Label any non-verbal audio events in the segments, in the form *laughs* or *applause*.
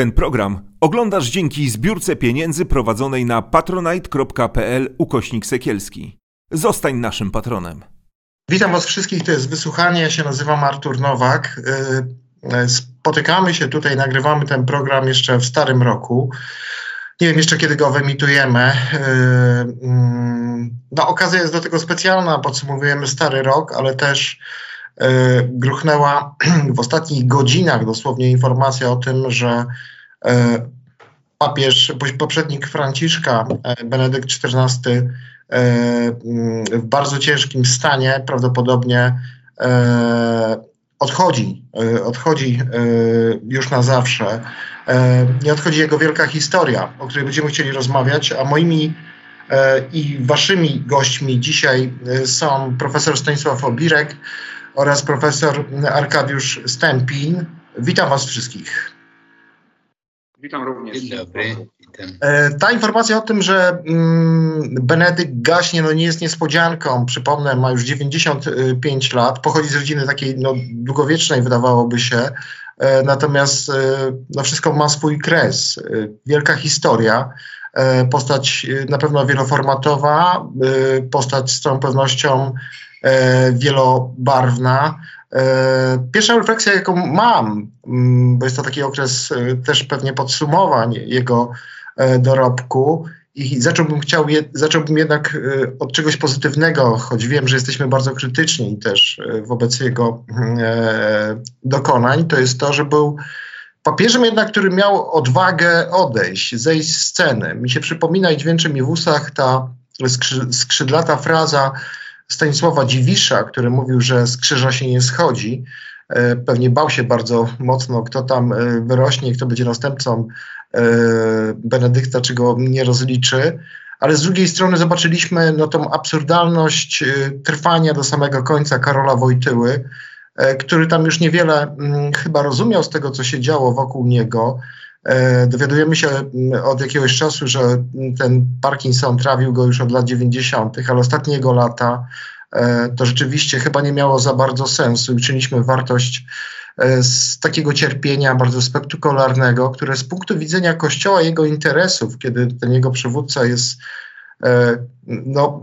Ten program oglądasz dzięki zbiórce pieniędzy prowadzonej na patronite.pl ukośnik sekielski. Zostań naszym patronem. Witam Was wszystkich, to jest wysłuchanie. Ja się nazywam Artur Nowak. Y, y, spotykamy się tutaj, nagrywamy ten program jeszcze w starym roku. Nie wiem jeszcze kiedy go wyemitujemy. Y, mm, no, okazja jest do tego specjalna, podsumowujemy stary rok, ale też gruchnęła *clears throat* w ostatnich godzinach dosłownie informacja o tym, że papież, poprzednik Franciszka, Benedykt XIV, w bardzo ciężkim stanie, prawdopodobnie e, odchodzi, e, odchodzi e, już na zawsze. Nie odchodzi jego wielka historia, o której będziemy chcieli rozmawiać, a moimi i waszymi gośćmi dzisiaj są profesor Stanisław Obirek oraz profesor Arkadiusz Stępin. Witam was wszystkich. Witam również. Dzień dobry. E, ta informacja o tym, że mm, Benedykt gaśnie, no nie jest niespodzianką. Przypomnę, ma już 95 lat, pochodzi z rodziny takiej no, długowiecznej, wydawałoby się. E, natomiast e, no, wszystko ma swój kres. Wielka historia. Postać na pewno wieloformatowa, postać z całą pewnością wielobarwna. E, pierwsza refleksja, jaką mam, mm, bo jest to taki okres e, też pewnie podsumowań jego e, dorobku, i zacząłbym chciał, zacząłbym jednak od czegoś pozytywnego, choć wiem, że jesteśmy bardzo krytyczni też wobec jego dokonań, to jest to, że był papieżem jednak, który miał odwagę odejść, zejść z sceny. Mi się przypomina i dźwięczy mi w usach ta skrzydlata fraza Stanisława Dziwisza, który mówił, że z krzyża się nie schodzi. E, pewnie bał się bardzo mocno, kto tam e, wyrośnie, kto będzie następcą e, Benedykta, czy go nie rozliczy. Ale z drugiej strony zobaczyliśmy no, tą absurdalność trwania do samego końca Karola Wojtyły, który tam już niewiele mm, chyba rozumiał z tego, co się działo wokół niego. E, dowiadujemy się mm, od jakiegoś czasu, że ten Parkinson trawił go już od lat 90., ale ostatnie jego lata e, to rzeczywiście chyba nie miało za bardzo sensu i czyniliśmy wartość e, z takiego cierpienia bardzo spektakularnego, które z punktu widzenia Kościoła, jego interesów, kiedy ten jego przywódca jest no,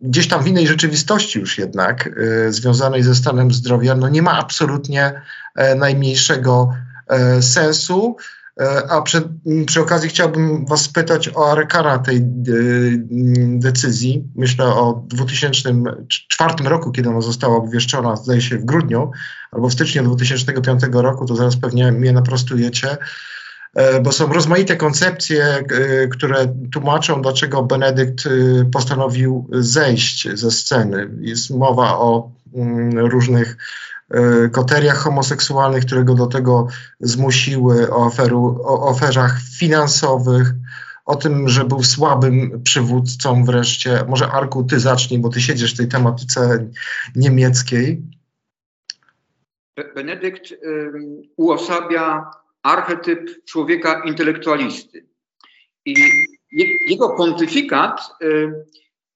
gdzieś tam w innej rzeczywistości już jednak, związanej ze stanem zdrowia, no nie ma absolutnie najmniejszego sensu. E, a przy, przy, okazji chciałbym Was spytać o arkana tej e, decyzji. Myślę o 2004 roku, kiedy ona została obwieszczona, zdaje się w grudniu, albo w styczniu 2005 roku, to zaraz pewnie mnie naprostujecie e, bo są rozmaite koncepcje, które tłumaczą, dlaczego Benedykt postanowił zejść ze sceny. Jest mowa o różnych koteriach homoseksualnych, które go do tego zmusiły, o, oferu, o oferach finansowych, o tym, że był słabym przywódcą wreszcie. Może Arku, ty zacznij, bo ty siedzisz w tej tematyce niemieckiej. Benedykt uosabia archetyp człowieka intelektualisty. I jego pontyfikat y,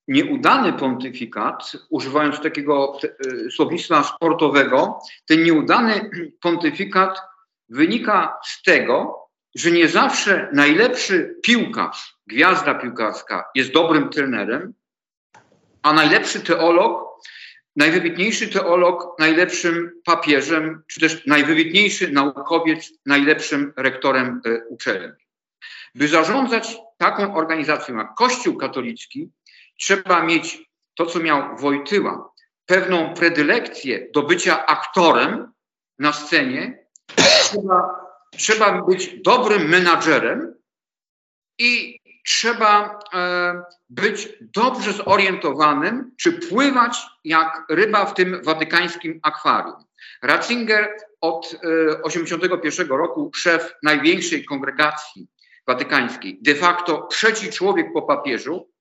nieudany pontyfikat, używając takiego e, słownictwa sportowego, ten nieudany pontyfikat wynika z tego, że nie zawsze najlepszy piłkarz, gwiazda piłkarska jest dobrym trenerem, a najlepszy teolog, najwybitniejszy teolog najlepszym papieżem, czy też najwybitniejszy naukowiec najlepszym rektorem e, uczelni. By zarządzać taką organizacją jak Kościół katolicki, trzeba mieć to, co miał Wojtyła, pewną predylekcję do bycia aktorem na scenie. Trzeba, trzeba być dobrym menadżerem i trzeba e, być dobrze zorientowanym, czy pływać jak ryba w tym watykańskim akwarium. Ratzinger od 1981 e, roku, szef największej kongregacji watykańskiej, de facto trzeci człowiek po papieżu,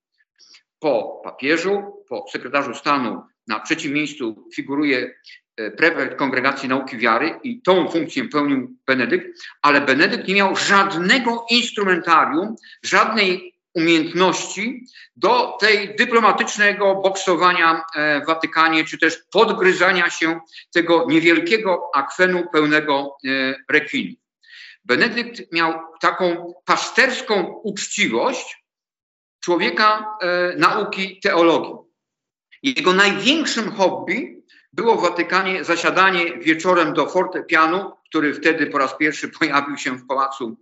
po papieżu, po sekretarzu stanu na trzecim miejscu figuruje e, prefekt Kongregacji Nauki Wiary i tą funkcję pełnił Benedykt, ale Benedykt nie miał żadnego instrumentarium, żadnej umiejętności do tej dyplomatycznego boksowania e, w Watykanie, czy też podgryzania się tego niewielkiego akwenu pełnego e, rekwinu. Benedykt miał taką pasterską uczciwość człowieka e, nauki teologii. Jego największym hobby było w Watykanie zasiadanie wieczorem do fortepianu, który wtedy po raz pierwszy *laughs* pojawił się w Pałacu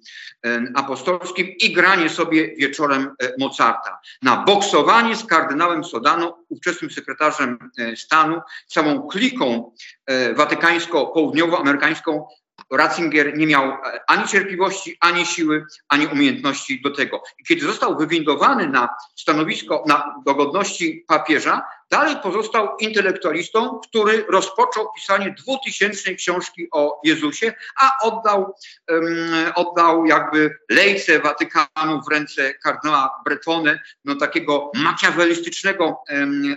Apostolskim i granie sobie wieczorem e, Mozarta. Na boksowanie z kardynałem Sodano, ówczesnym sekretarzem e, stanu, całą kliką e, watykańsko-południowoamerykańską Ratzinger nie miał ani cierpliwości, ani siły, ani umiejętności do tego. I kiedy został wywindowany na stanowisko, na dogodności papieża, Dalej pozostał intelektualistą, który rozpoczął pisanie dwutysięcznej książki o Jezusie, a oddał, um, oddał jakby lejce Watykanu w ręce kardynała Bretone, no takiego makiawelistycznego, um,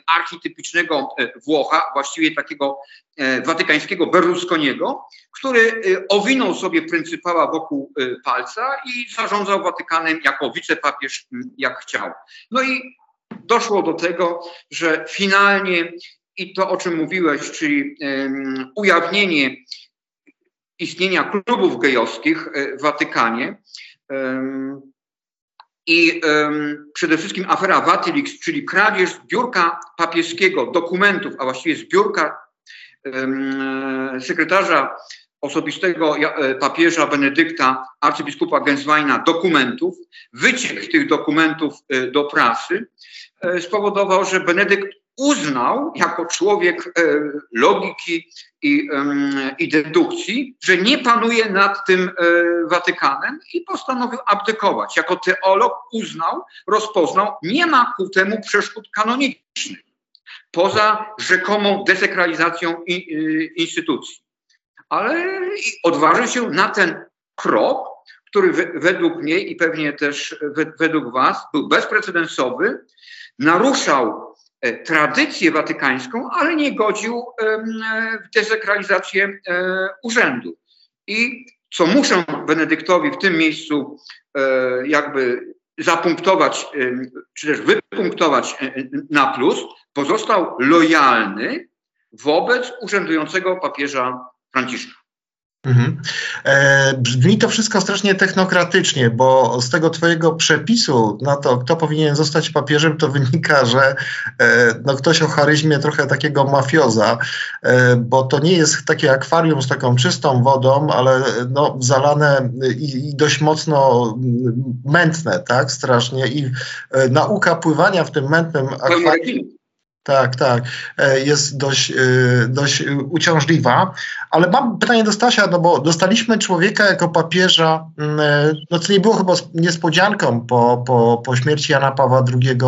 e, Włocha, właściwie takiego e, watykańskiego Berlusconiego, który e, owinął sobie pryncypała wokół palca i zarządzał Watykanem jako wicepapież, jak chciał. No i doszło do tego, że finalnie i to, o czym mówiłeś, czyli ujawnienie istnienia klubów gejowskich e, w Watykanie i przede wszystkim afera Watylix, czyli kradzież zbiórka papieskiego dokumentów, a właściwie zbiórka sekretarza osobistego e, papieża Benedykta, arcybiskupa Gensweina dokumentów, wyciek tych dokumentów e, do prasy e, spowodował, że Benedykt uznał jako człowiek logiki i, i dedukcji, że nie panuje nad tym Watykanem i postanowił abdykować. Jako teolog uznał, rozpoznał, nie ma ku temu przeszkód kanonicznych poza rzekomą desekralizacją instytucji ale odważy się na ten krok, który według mnie i pewnie też według Was był bezprecedensowy, naruszał e, tradycję watykańską, ale nie godził w desekralizację e, urzędu. I co muszę Benedyktowi w tym miejscu e, jakby zapunktować, czy też wypunktować na plus, pozostał lojalny wobec urzędującego papieża Franciszka. Mhm. E, brzmi to wszystko strasznie technokratycznie, bo z tego twojego przepisu na to, kto powinien zostać papieżem, to wynika, że e, no, ktoś o charyzmie trochę takiego mafioza, e, bo to nie jest takie akwarium z taką czystą wodą, ale no, zalane i, i dość mocno mętne, tak, strasznie i e, nauka pływania w tym mętnym akwarium tak, tak. E, jest dość, e, dość uciążliwa. Ale mam pytanie do Stasia, no bo dostaliśmy człowieka jako papieża, mm, e, no co nie było chyba niespodzianką po, po, po śmierci Jana Pawła II,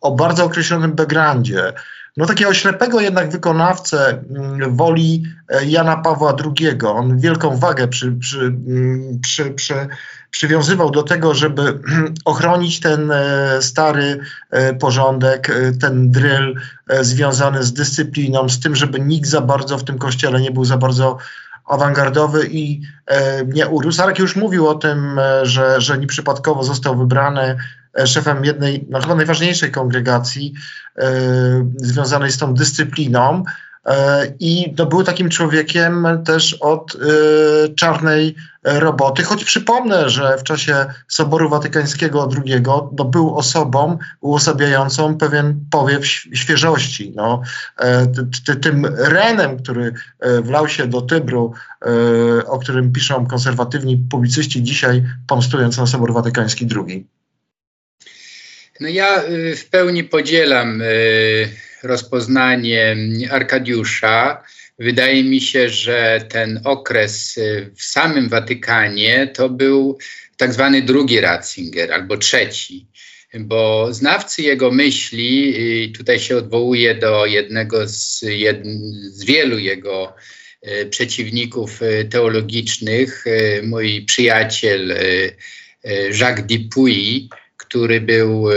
o bardzo określonym backgroundzie. No takiego ślepego jednak wykonawcę mm, woli Jana Pawła II. On wielką wagę przy, przy, mm, przy, przy przywiązywał do tego, żeby *clears throat* ochronić ten e, stary e, porządek, e, ten drill związany z dyscypliną, z tym, żeby nikt za bardzo w tym kościele nie był za bardzo awangardowy i nie urósł. Sarek już mówił o tym, że, że nieprzypadkowo został wybrany szefem jednej, no chyba najważniejszej kongregacji związanej z tą dyscypliną. E, I to był takim człowiekiem też od y, czarnej roboty, choć przypomnę, że w czasie Soboru Watykańskiego II no, był osobą uosabiającą pewien powiew świeżości. No, e, ty, tym renem, który wlał się do Tybru, o którym piszą konserwatywni publicyści dzisiaj, pomstując na Sobor Watykański II. No ja y, w pełni podzielam y, rozpoznanie Arkadiusza. Wydaje mi się, że ten okres y, w samym Watykanie to był tak zwany drugi Ratzinger albo trzeci, bo znawcy jego myśli, tutaj się odwołuje do jednego z, jed, z wielu jego przeciwników teologicznych, mój przyjaciel Jacques Dupuy, który był e,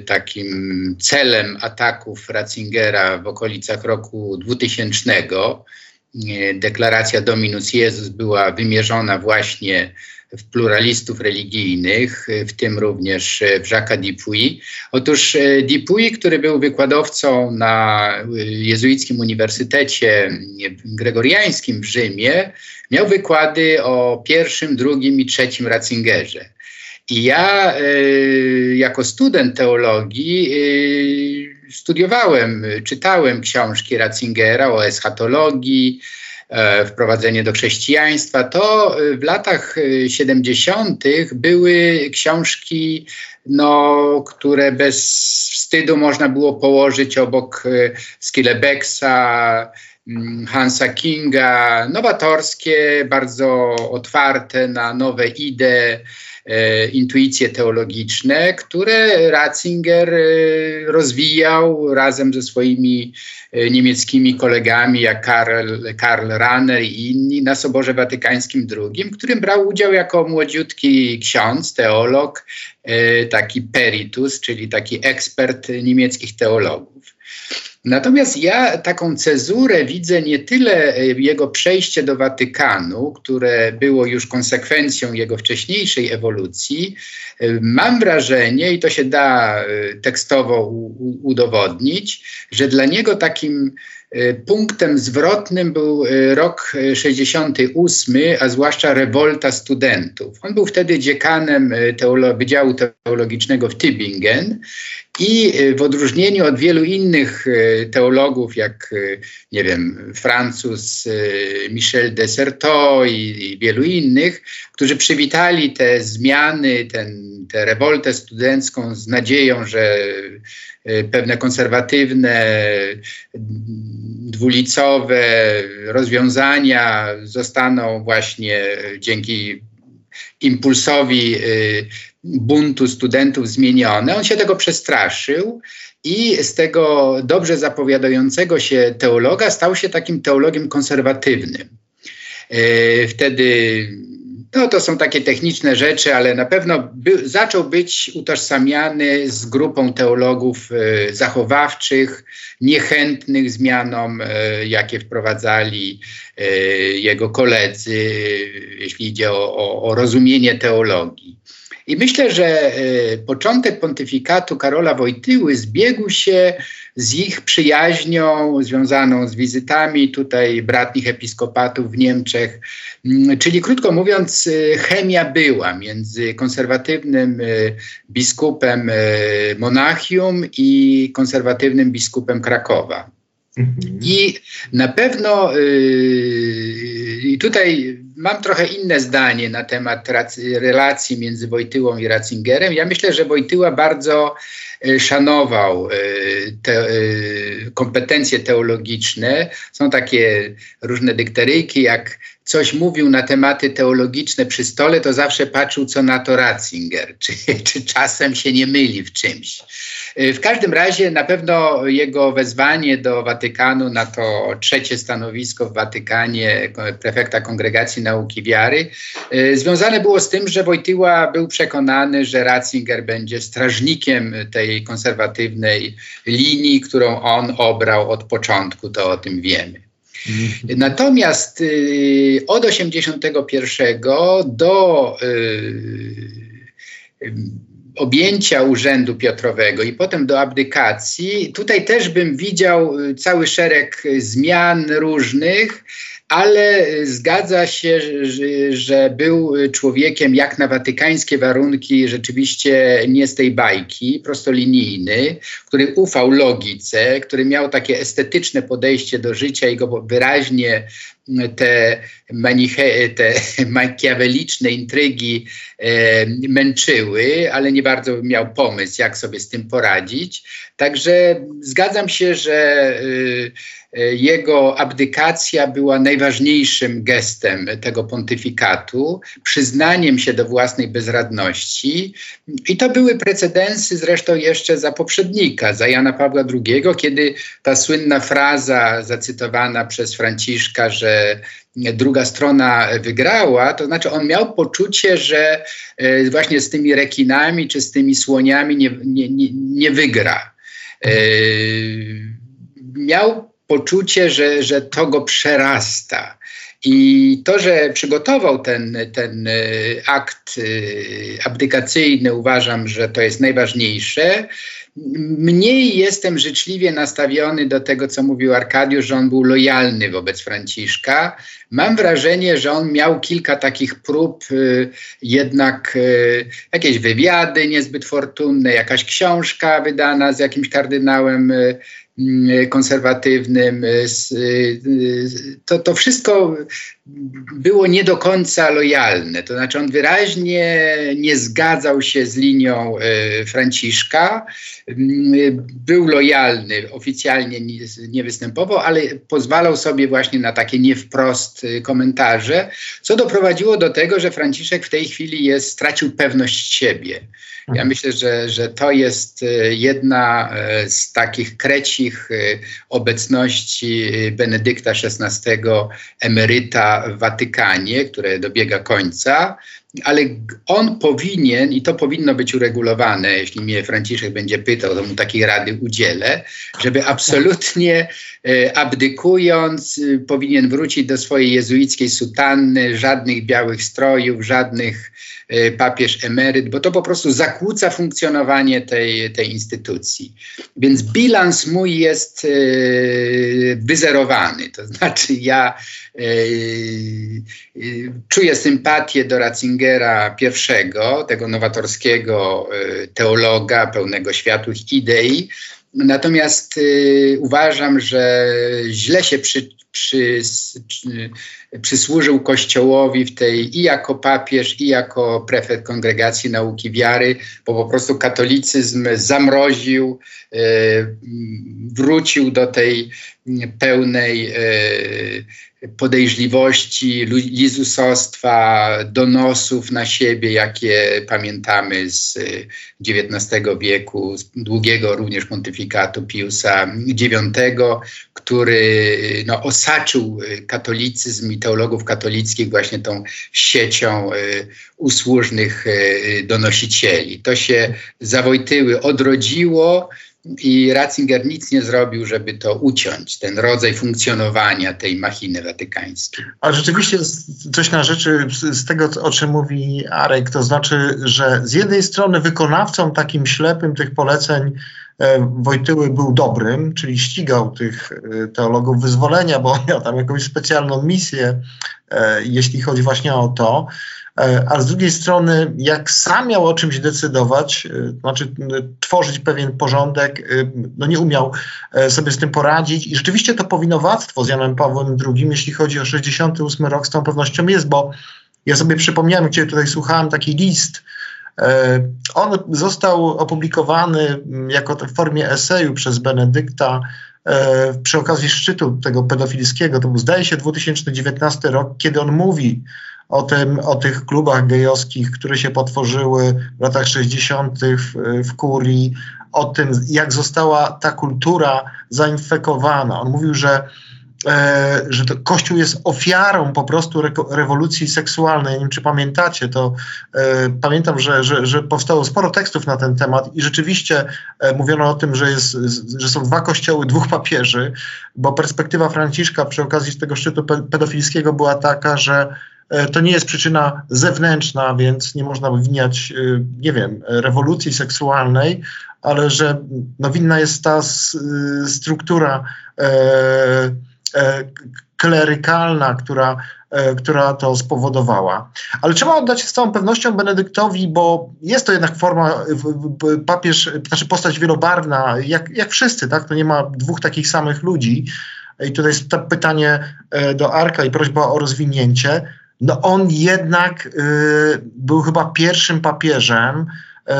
takim celem ataków Ratzingera w okolicach roku 2000. E, deklaracja Dominus Jezus była wymierzona właśnie w pluralistów religijnych, w tym również w Jacques Dupuy. Otóż Dupuy, który był wykładowcą na jezuickim uniwersytecie gregoriańskim w Rzymie, miał wykłady o pierwszym, drugim i trzecim Ratzingerze. I ja y, jako student teologii y, studiowałem, czytałem książki Ratzingera o eschatologii, e, wprowadzenie do chrześcijaństwa. To w latach 70. były książki, no, które bez wstydu można było położyć obok Skillebeksa, mm, Hansa Kinga, nowatorskie, bardzo otwarte na nowe idee intuicje teologiczne, które Ratzinger e, rozwijał razem ze swoimi e, niemieckimi kolegami, jak Karl, Karl Rahner i inni na Soborze Watykańskim II, w którym brał udział jako młodziutki ksiądz, teolog, taki peritus, czyli taki ekspert niemieckich teologów. Natomiast ja taką cezurę widzę nie tyle e, jego przejście do Watykanu, które było już konsekwencją jego wcześniejszej ewolucji. E, mam wrażenie, i to się da e, tekstowo udowodnić, że dla niego takim Punktem zwrotnym był rok 68, a zwłaszcza rewolta studentów. On był wtedy dziekanem teolo Wydziału Teologicznego w Tübingen i w odróżnieniu od wielu innych teologów, jak nie wiem, Francuz Michel de Certeau i, i wielu innych, którzy przywitali te zmiany, ten, tę rewoltę studencką z nadzieją, że pewne konserwatywne, dwulicowe rozwiązania zostaną właśnie dzięki impulsowi buntu studentów zmienione. On się tego przestraszył i z tego dobrze zapowiadającego się teologa stał się takim teologiem konserwatywnym. E, wtedy no to są takie techniczne rzeczy, ale na pewno by, zaczął być utożsamiany z grupą teologów e, zachowawczych, niechętnych zmianom, e, jakie wprowadzali e, jego koledzy, jeśli idzie o, o, o rozumienie teologii. I myślę, że e, początek pontyfikatu Karola Wojtyły zbiegł się z ich przyjaźnią związaną z wizytami tutaj bratnich episkopatów w Niemczech. Mm, czyli krótko mówiąc, e, chemia była między konserwatywnym e, biskupem Monachium i konserwatywnym biskupem Krakowa. Mhm. I na pewno i tutaj mam trochę inne zdanie na temat relacji między Wojtyłą i Ratzingerem. Ja myślę, że Wojtyła bardzo y, szanował y, te y, kompetencje teologiczne. Są takie różne dykteryjki, jak coś mówił na tematy teologiczne przy stole, to zawsze patrzył, co na to Ratzinger, *laughs* czy, czy czasem się nie myli w czymś. Y, w każdym razie na pewno jego wezwanie do Watykanu na to trzecie stanowisko w Watykanie prefekta Kongregacji Nauki Wiary y, związane było z tym, że Wojtyła był przekonany, że Ratzinger będzie strażnikiem tej konserwatywnej linii, którą on obrał od początku, to o tym wiemy. Mhm. Natomiast y, od 81 do y, objęcia urzędu Piotrowego i potem do abdykacji, tutaj też bym widział y, cały szereg zmian różnych, ale zgadza się, że, że, był człowiekiem jak na watykańskie warunki, rzeczywiście nie z tej bajki, prostolinijny, który ufał logice, który miał takie estetyczne podejście do życia i go wyraźnie te, maniche, te *laughs* makiaweliczne intrygi e, męczyły, ale nie bardzo miał pomysł, jak sobie z tym poradzić. Także zgadzam się, że e, jego abdykacja była najważniejszym gestem tego pontyfikatu, przyznaniem się do własnej bezradności. I to były precedensy zresztą jeszcze za poprzednika, za Jana Pawła II, kiedy ta słynna fraza zacytowana przez Franciszka, że druga strona wygrała, to znaczy on miał poczucie, że e, właśnie z tymi rekinami czy z tymi słoniami nie, nie, nie, nie wygra. E, miał poczucie, że, że to go przerasta. I to, że przygotował ten, ten akt abdykacyjny, uważam, że to jest najważniejsze. Mniej jestem życzliwie nastawiony do tego, co mówił Arkadiusz, że on był lojalny wobec Franciszka. Mam wrażenie, że on miał kilka takich prób, y, jednak y, jakieś wywiady niezbyt fortunne, jakaś książka wydana z jakimś kardynałem y, konserwatywnym. To, to wszystko było nie do końca lojalne. To znaczy, on wyraźnie nie zgadzał się z linią Franciszka. Był lojalny, oficjalnie nie, występował, ale pozwalał sobie właśnie na takie nie wprost Y, komentarze, co doprowadziło do tego, że Franciszek w tej chwili jest, stracił pewność siebie. Ja mhm. myślę, że, że to jest y, jedna z takich krecich obecności Benedykta XVI, emeryta Watykanie, które dobiega końca ale on powinien, i to powinno być uregulowane, jeśli mnie Franciszek będzie pytał, to mu takiej rady udzielę, żeby absolutnie e, abdykując, e, powinien wrócić do swojej jezuickiej sutanny, żadnych białych strojów, żadnych e, papież emeryt, bo to po prostu zakłóca funkcjonowanie tej, tej instytucji. Więc bilans mój jest wyzerowany, to znaczy ja czuję sympatię do Ratzingera I, tego nowatorskiego y, teologa pełnego światłych idei. Natomiast y, uważam, że źle się przy, przy, przysłużył Kościołowi w tej i jako papież, i jako prefekt Kongregacji Nauki Wiary, bo po prostu katolicyzm zamroził, y, wrócił do tej pełnej podejrzliwości, lizusostwa, donosów na siebie, jakie pamiętamy z XIX wieku, z długiego również pontyfikatu Piusa IX, który no, osaczył katolicyzm i teologów katolickich właśnie tą siecią y, usłużnych y, donosicieli. To się zawojtyły odrodziło, i Ratzinger nic nie zrobił, żeby to uciąć, ten rodzaj funkcjonowania tej machiny watykańskiej. A rzeczywiście coś na rzeczy z tego, o czym mówi Arek, to znaczy, że z jednej strony wykonawcą takim ślepym tych poleceń Wojtyły był dobrym, czyli ścigał tych e, teologów wyzwolenia, bo *laughs* miał tam jakąś specjalną misję, e, jeśli chodzi właśnie o to. E, a z drugiej strony, jak sam miał o czymś decydować, e, znaczy tworzyć pewien porządek, e, no nie umiał sobie z tym poradzić i rzeczywiście to powinowactwo z Janem Pawłem II, jeśli chodzi o 68 rok, z tą pewnością jest, bo ja sobie przypomniałem, gdzie tutaj słuchałem taki list, on został opublikowany jako w formie eseju przez Benedykta przy okazji szczytu tego pedofilskiego. To był, zdaje się, 2019 rok, kiedy on mówi o, tym, o tych klubach gejowskich, które się potworzyły w latach 60. w, w Kurii, o tym, jak została ta kultura zainfekowana. On mówił, że E, że to Kościół jest ofiarą po prostu re rewolucji seksualnej. Nie wiem, czy pamiętacie, to e, pamiętam, że, że, że powstało sporo tekstów na ten temat i rzeczywiście e, mówiono o tym, że, jest, że są dwa kościoły, dwóch papieży, bo perspektywa Franciszka przy okazji tego szczytu pedofilskiego była taka, że E, to nie jest przyczyna zewnętrzna, więc nie można obwiniać, e, nie wiem, rewolucji seksualnej, ale że no, winna jest ta struktura e, klerykalna, która, e, która to spowodowała. Ale trzeba oddać z całą pewnością Benedyktowi, bo jest to jednak forma, papież, znaczy postać wielobarwna, jak, jak wszyscy, tak? To nie ma dwóch takich samych ludzi. I tutaj jest to pytanie e, do Arka i prośba o rozwinięcie no on jednak y, był chyba pierwszym papieżem, y,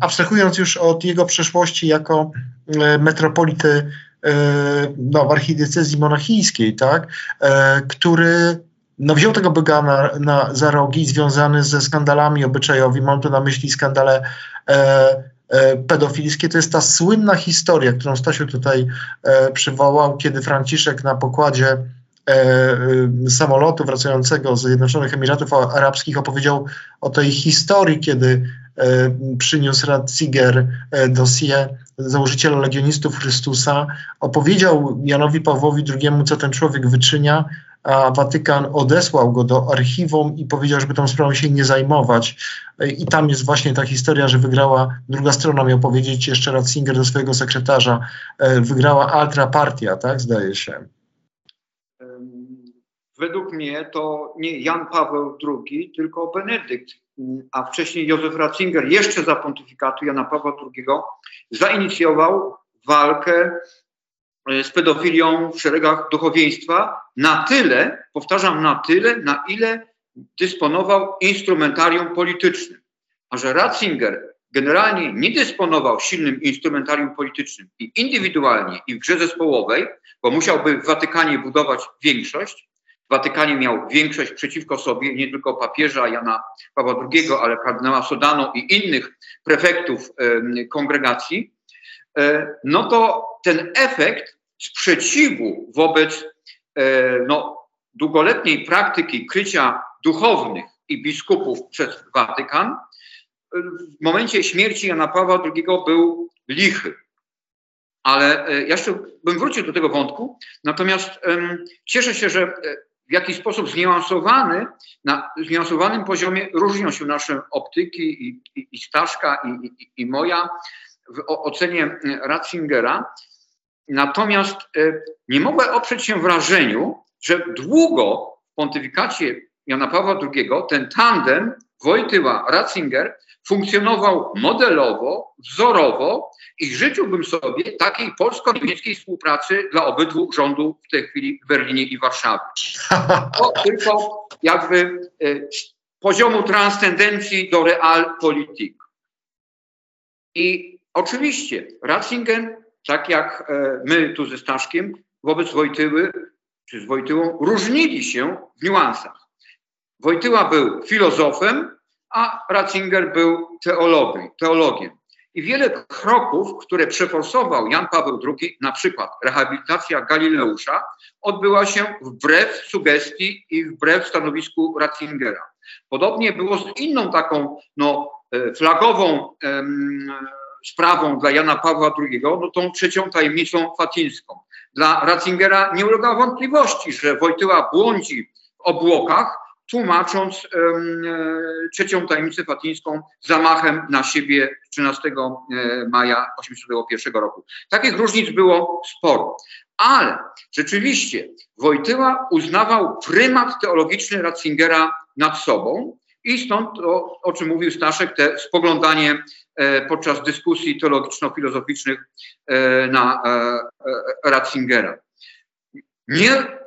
abstrahując już od jego przeszłości jako y, metropolity no, w archidiecezji monachijskiej, tak, y, który no, wziął tego byga na, na, za rogi związany ze skandalami obyczajowymi. Mam tu na myśli skandale e, e, pedofilskie. To jest ta słynna historia, którą Stasiu tutaj e, przywołał, kiedy Franciszek na pokładzie E, e, samolotu wracającego z Zjednoczonych Emiratów Arabskich opowiedział o tej historii, kiedy e, przyniósł Ratzinger dossier założyciela Legionistów Chrystusa, opowiedział Janowi Pawłowi II, co ten człowiek wyczynia, a Watykan odesłał go do archiwum i powiedział, żeby tą sprawą się nie zajmować. I tam jest właśnie ta historia, że wygrała, druga strona miał powiedzieć jeszcze Ratzinger do swojego sekretarza, e, wygrała Altra Partia, tak zdaje się. Według mnie to nie Jan Paweł II, tylko Benedykt, a wcześniej Józef Ratzinger jeszcze za pontyfikatu Jana Pawła II zainicjował walkę e, z pedofilią w szeregach duchowieństwa na tyle, powtarzam, na tyle, na ile dysponował instrumentarium politycznym. A że Ratzinger generalnie nie dysponował silnym instrumentarium politycznym i indywidualnie, i w grze zespołowej, bo musiałby w Watykanie budować większość, w Watykanie miał większość przeciwko sobie, nie tylko papieża Jana Pawła II, ale kardynała Sodano i innych prefektów kongregacji, e, no to ten efekt sprzeciwu wobec e, no, długoletniej praktyki krycia duchownych i biskupów przez Watykan w momencie śmierci Jana Pawła II był lichy. Ale e, ja jeszcze bym wrócił do tego wątku, natomiast cieszę się, że w jakiś sposób zniuansowany, na zniuansowanym poziomie różnią się nasze optyki i, i, i Staszka i, i, i moja w ocenie Ratzingera. Natomiast e, nie mogę oprzeć się wrażeniu, że długo w pontyfikacie Jana Pawła II ten tandem Wojtyła-Ratzinger funkcjonował modelowo, wzorowo i życzyłbym sobie takiej polsko-niemieckiej współpracy dla obydwu rządów w tej chwili w Berlinie i Warszawie. To *laughs* tylko jakby z e, poziomu transcendencji do realpolitik. I oczywiście Ratzinger, tak jak e, my tu ze Staszkiem, wobec Wojtyły czy z Wojtyłą różnili się w niuansach. Wojtyła był filozofem, a Ratzinger był teologiem. teologiem. I wiele kroków, które przeforsował Jan Paweł II, na przykład rehabilitacja Galileusza, odbyła się wbrew sugestii i wbrew stanowisku Ratzingera. Podobnie było z inną taką no, e, flagową em, sprawą dla Jana Pawła II, no tą trzecią tajemnicą fatińską. Dla Ratzingera nie ulega wątpliwości, że Wojtyła błądzi w obłokach, tłumacząc um, trzecią tajemnicę fatińską zamachem na siebie 13 e, maja 1981 roku. Takich różnic było sporo. Ale rzeczywiście Wojtyła uznawał prymat teologiczny Ratzingera nad sobą i stąd to, o czym mówił Staszek, te spoglądanie e, podczas dyskusji teologiczno-filozoficznych e, na e, Ratzingera. Nie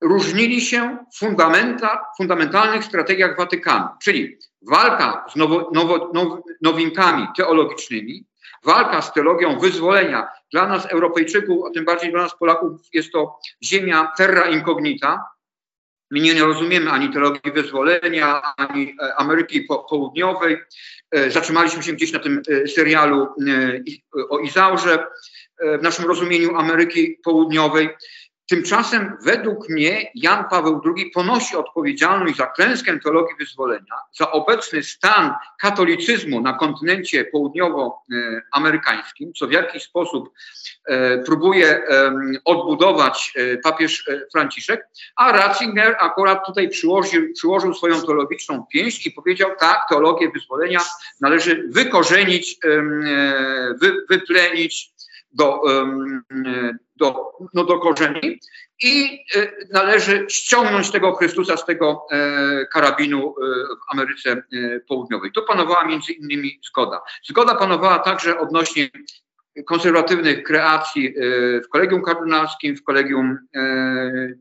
różnili się w fundamenta, fundamentalnych strategiach Watykanu, czyli walka z nowo, nowo, now, nowinkami teologicznymi, walka z teologią wyzwolenia. Dla nas, Europejczyków, a tym bardziej dla nas, Polaków, jest to ziemia terra incognita. My nie rozumiemy ani teologii wyzwolenia, ani e, Ameryki Południowej. E, zatrzymaliśmy się gdzieś na tym e, serialu o Izaurze, w naszym rozumieniu Ameryki Południowej. Tymczasem według mnie Jan Paweł II ponosi odpowiedzialność za klęskę teologii wyzwolenia, za obecny stan katolicyzmu na kontynencie południowoamerykańskim, co w jakiś sposób e, próbuje odbudować e, papież e, Franciszek, a Ratzinger akurat tutaj przyłożył, przyłożył swoją teologiczną pięść i powiedział tak, teologię wyzwolenia należy wykorzenić, wy, wyplenić, do, do, no do korzeni i e, należy ściągnąć tego Chrystusa z tego e, karabinu e, w Ameryce Południowej. Tu panowała między innymi zgoda. Zgoda panowała także odnośnie konserwatywnych kreacji w kolegium kardynalskim, w kolegium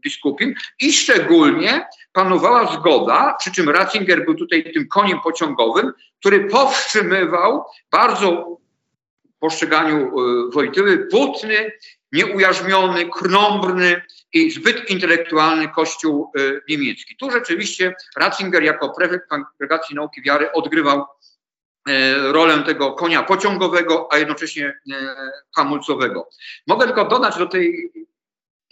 biskupim i szczególnie panowała zgoda, przy czym Ratzinger był tutaj tym koniem pociągowym, który powstrzymywał bardzo postrzeganiu e, Wojtyły butny, nieujarzmiony, krnąbrny i zbyt intelektualny kościół e, niemiecki. Tu rzeczywiście Ratzinger jako prefekt Kongregacji Nauki Wiary odgrywał e, rolę tego konia pociągowego, a jednocześnie hamulcowego. Mogę tylko dodać do tej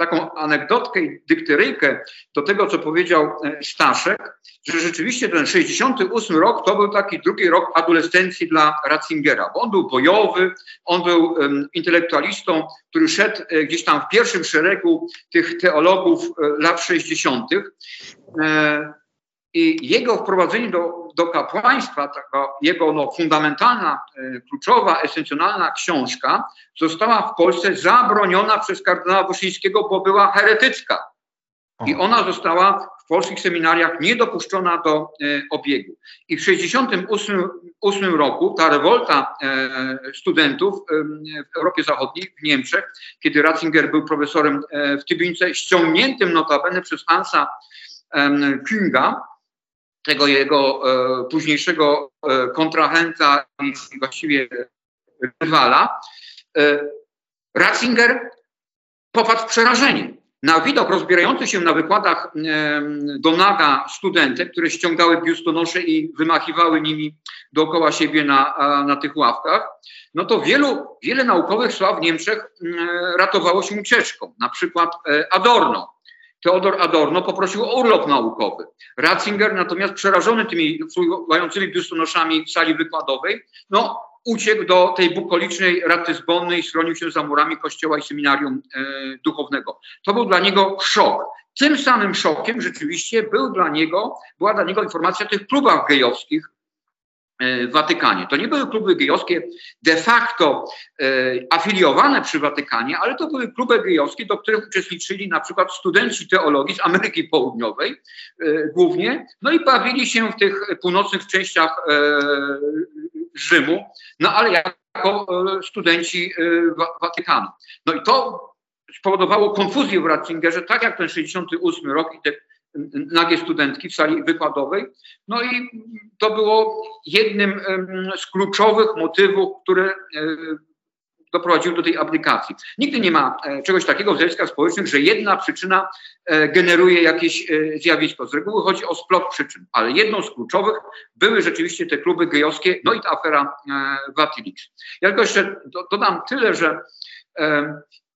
taką anegdotkę i dykteryjkę do tego, co powiedział Staszek, że rzeczywiście ten 68 rok to był taki drugi rok adolescencji dla Ratzingera, bo on był bojowy, on był um, intelektualistą, który szedł gdzieś tam w pierwszym szeregu tych teologów lat 60. I jego wprowadzenie do, do kapłaństwa, taka jego no, fundamentalna, e, kluczowa, esencjonalna książka została w Polsce zabroniona przez kardynała Wyszyńskiego, bo była heretycka. I ona została w polskich seminariach niedopuszczona do e, obiegu. I w 1968 roku ta rewolta e, studentów e, w Europie Zachodniej, w Niemczech, kiedy Ratzinger był profesorem w Tybince, ściągniętym notabene przez Hansa Künga, tego jego e, późniejszego e, kontrahenta i właściwie rywala, e, Ratzinger popadł w przerażenie. Na widok rozbierający się na wykładach e, do naga studentek, które ściągały biustonosze i wymachiwały nimi dookoła siebie na, na tych ławkach, no to wielu, wiele naukowych sław w Niemczech e, ratowało się ucieczką. Na przykład e, Adorno, Teodor Adorno poprosił o urlop naukowy. Ratzinger natomiast przerażony tymi fruwającymi biustonoszami sali wykładowej, no uciekł do tej bukolicznej Ratyzbonny i schronił się za murami kościoła i seminarium e, duchownego. To był dla niego szok. Tym samym szokiem rzeczywiście był dla niego, była dla niego informacja o tych klubach gejowskich, w Watykanie. To nie były kluby gejowskie de facto e, afiliowane przy Watykanie, ale to były kluby gejowskie, do których uczestniczyli na przykład studenci teologii z Ameryki Południowej e, głównie, no i bawili się w tych północnych częściach e, Rzymu, no ale jako e, studenci e, Watykanu. No i to spowodowało konfuzję w Ratzingerze, tak jak ten 68 rok i te nagie studentki w sali wykładowej. No i to było jednym z kluczowych motywów, które e, doprowadziły do tej aplikacji. Nigdy nie ma e, czegoś takiego w zjawiskach społecznych, że jedna przyczyna e, generuje jakieś zjawisko. Z reguły chodzi o splot przyczyn, ale jedną z kluczowych były rzeczywiście te kluby gejowskie, no i ta afera Watilix. Ja tylko jeszcze dodam tyle, że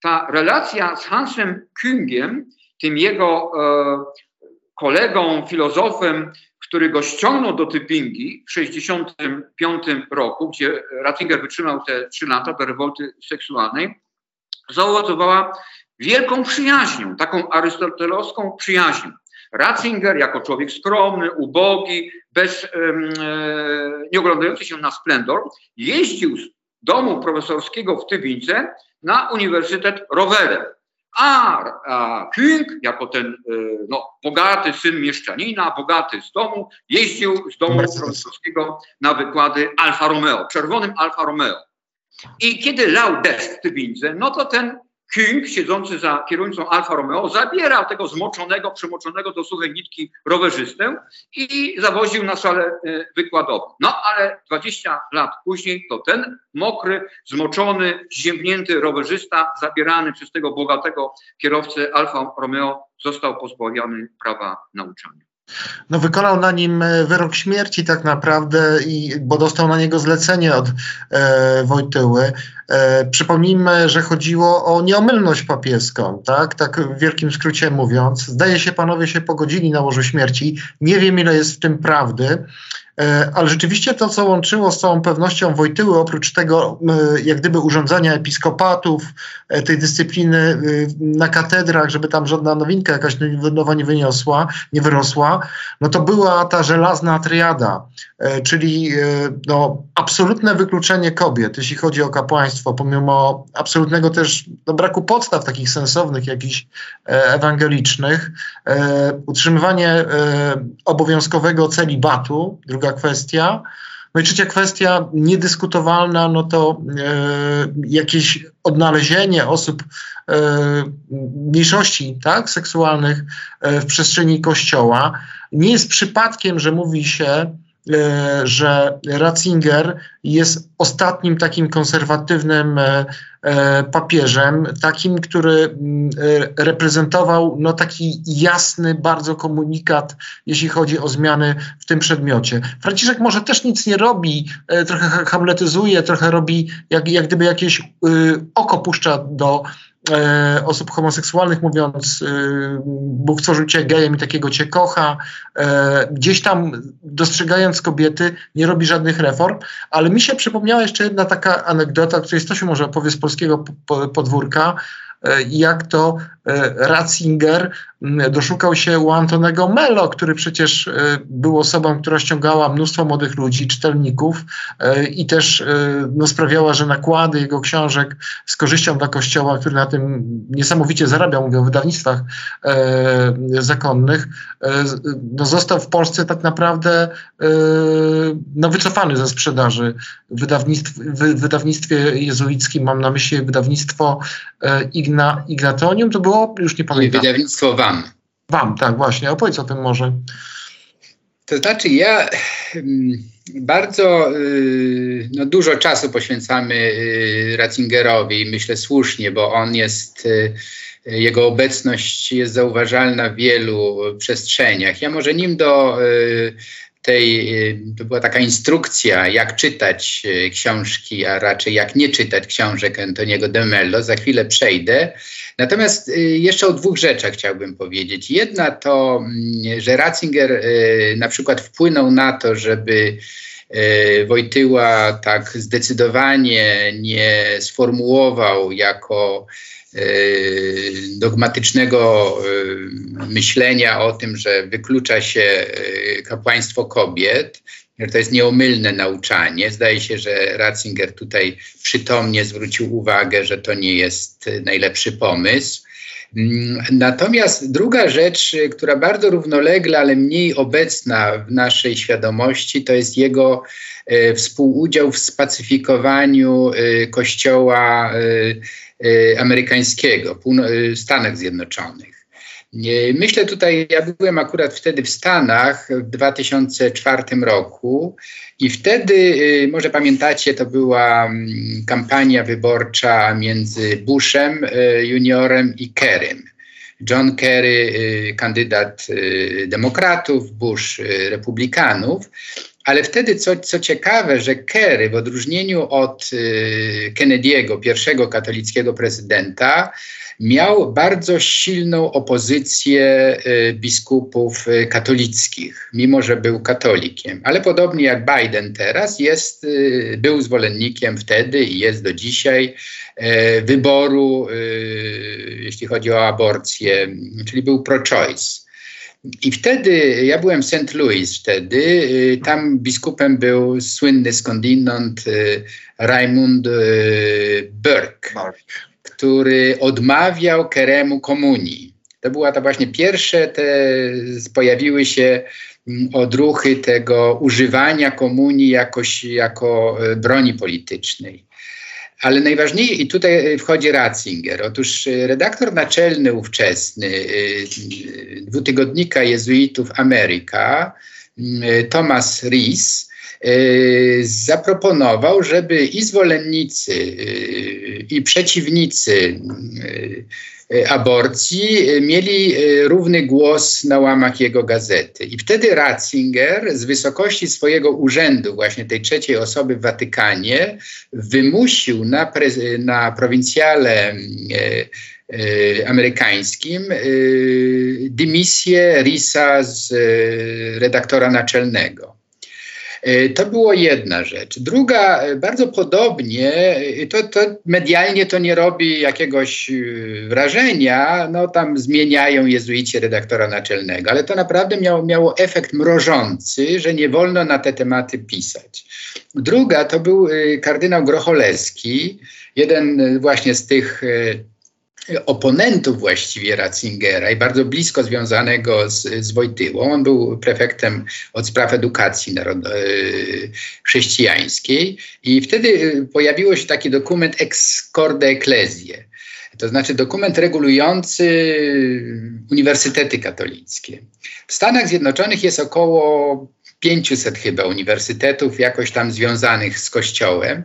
ta relacja z Hansem Küngiem, tym jego kolegą, filozofem, który go ściągnął do Typingi w 1965 roku, gdzie Ratzinger wytrzymał te trzy lata do rewolty seksualnej, zaowocowała wielką przyjaźnią, taką arystotelowską przyjaźnią. Ratzinger jako człowiek skromny, ubogi, bez, e, nie oglądający się na splendor, jeździł z domu profesorskiego w Tybince na uniwersytet rowerem. A, King, jako ten y, no, bogaty syn mieszczanina, bogaty z domu, jeździł z domu francuskiego na wykłady Alfa Romeo, czerwonym Alfa Romeo. I kiedy lał deszcz w Tybince, no to ten King, siedzący za kierownicą Alfa Romeo, zabierał tego zmoczonego, przemoczonego do suchej nitki rowerzystę i zawoził na salę e, wykładową. No ale 20 lat później to ten mokry, zmoczony, ziemnięty rowerzysta, zabierany przez tego bogatego kierowcę Alfa Romeo, został pozbawiony prawa nauczania. No, wykonał na nim e, wyrok śmierci tak naprawdę, i, bo dostał na niego zlecenie od e, Wojtyły. E, przypomnijmy, że chodziło o nieomylność papieską, tak? Tak w wielkim skrócie mówiąc. Zdaje się, panowie się pogodzili na łożu śmierci. Nie wiem, ile jest w tym prawdy. E, ale rzeczywiście to, co łączyło z całą pewnością Wojtyły, oprócz tego e, jak gdyby urządzenia episkopatów, e, tej dyscypliny na katedrach, żeby tam żadna nowinka jakaś nowa nie wyniosła, nie wyrosła, no to była ta żelazna triada, czyli no, absolutne wykluczenie kobiet, jeśli chodzi o kapłaństwo, pomimo absolutnego też no, braku podstaw takich sensownych, jakichś ewangelicznych, utrzymywanie obowiązkowego celibatu, druga druga kwestia. No i trzecia kwestia, niedyskutowalna, no to e, jakieś odnalezienie osób e, mniejszości tak, seksualnych e, w przestrzeni Kościoła. Nie jest przypadkiem, że mówi się, że Ratzinger jest ostatnim takim konserwatywnym e, e, papieżem, takim, który mm, reprezentował no, taki jasny bardzo komunikat, jeśli chodzi o zmiany w tym przedmiocie. Franciszek może też nic nie robi, trochę hamletyzuje, trochę robi jak, jak gdyby jakieś oko puszcza do e, osób homoseksualnych, mówiąc e, Bóg stworzył cię gejem i takiego cię kocha, e, gdzieś tam dostrzegając kobiety, nie robi żadnych reform, ale mi się przypomniała jeszcze jedna taka anegdota, której Stasiu może opowie z polskiego podwórka, E, jak to e, Ratzinger doszukał się u Antonego który przecież e, był osobą, która ściągała mnóstwo młodych ludzi, czytelników i też no, sprawiała, że nakłady jego książek z korzyścią dla Kościoła, który na tym niesamowicie zarabiał, mówię o wydawnictwach zakonnych, no, został w Polsce tak naprawdę no, wycofany ze sprzedaży. Wydawnictw, w wydawnictwie jezuickim mam na myśli wydawnictwo Igna, Ignatonium, to było, już nie pamiętam. Wydawnictwo WAM. WAM, tak, właśnie. Opowiedz o tym może. To znaczy, ja bardzo y, no, dużo czasu poświęcamy y, Ratzingerowi i myślę słusznie, bo on jest, y, jego obecność jest zauważalna w wielu przestrzeniach. Ja może nim do tej, to była taka instrukcja, jak czytać e, książki, a raczej jak nie czytać książek Antoniego de Mello. Za chwilę przejdę. Natomiast e, jeszcze o dwóch rzeczach chciałbym powiedzieć. Jedna to, mm, że Ratzinger na przykład wpłynął na to, żeby Wojtyła tak zdecydowanie nie sformułował jako Y, dogmatycznego y, myślenia o tym, że wyklucza się y, kapłaństwo kobiet, że to jest nieomylne nauczanie. Zdaje się, że Ratzinger tutaj przytomnie zwrócił uwagę, że to nie jest najlepszy pomysł. Mm, natomiast druga rzecz, która bardzo równoległa, ale mniej obecna w naszej świadomości, to jest jego współudział w spacyfikowaniu Kościoła amerykańskiego, w Stanach Zjednoczonych. Myślę tutaj, ja byłem akurat wtedy w Stanach w 2004 roku i wtedy, może pamiętacie, to była mm, kampania wyborcza między Bushem juniorem i Kerrym. John Kerry, kandydat demokratów, Bush republikanów. Ale wtedy, co, co ciekawe, że Kerry, w odróżnieniu od y, Kennedy'ego, pierwszego katolickiego prezydenta, miał bardzo silną opozycję y, biskupów y, katolickich, mimo że był katolikiem. Ale podobnie jak Biden teraz, jest, y, był zwolennikiem wtedy i jest do dzisiaj y, wyboru, y, jeśli chodzi o aborcję, czyli był pro-choice. I wtedy, ja byłem w St. Louis wtedy, y, tam biskupem był słynny skądinąd y, Raymond y, Burke, który odmawiał Keremu komunii. To była to właśnie pierwsze, te pojawiły się mm, odruchy tego używania komunii jakoś, jako broni politycznej. Ale najważniejsze, i tutaj wchodzi Ratzinger. Otóż e, redaktor naczelny ówczesny e, dwutygodnika jezuitów Ameryka, Thomas Rees, e, zaproponował, żeby i zwolennicy, i przeciwnicy E, aborcji e, mieli e, równy głos na łamach jego gazety. I wtedy Ratzinger z wysokości swojego urzędu, właśnie tej trzeciej osoby w Watykanie, wymusił na, na prowincjale amerykańskim dymisję Risa z redaktora naczelnego. E, to było jedna rzecz. Druga, e, bardzo podobnie, e, to, to medialnie to nie robi jakiegoś wrażenia, no tam zmieniają jezuici redaktora naczelnego, ale to naprawdę miało, miało efekt mrożący, że nie wolno na te tematy pisać. Druga to był kardynał Grocholeski, jeden właśnie z tych oponentów właściwie Ratzingera i bardzo blisko związanego z, z Wojtyłą. On był prefektem od spraw edukacji narod- e, chrześcijańskiej i wtedy pojawiło się taki dokument Ex Corde Ecclesiae, to znaczy dokument regulujący uniwersytety katolickie. W Stanach Zjednoczonych jest około 500 chyba uniwersytetów jakoś tam związanych z Kościołem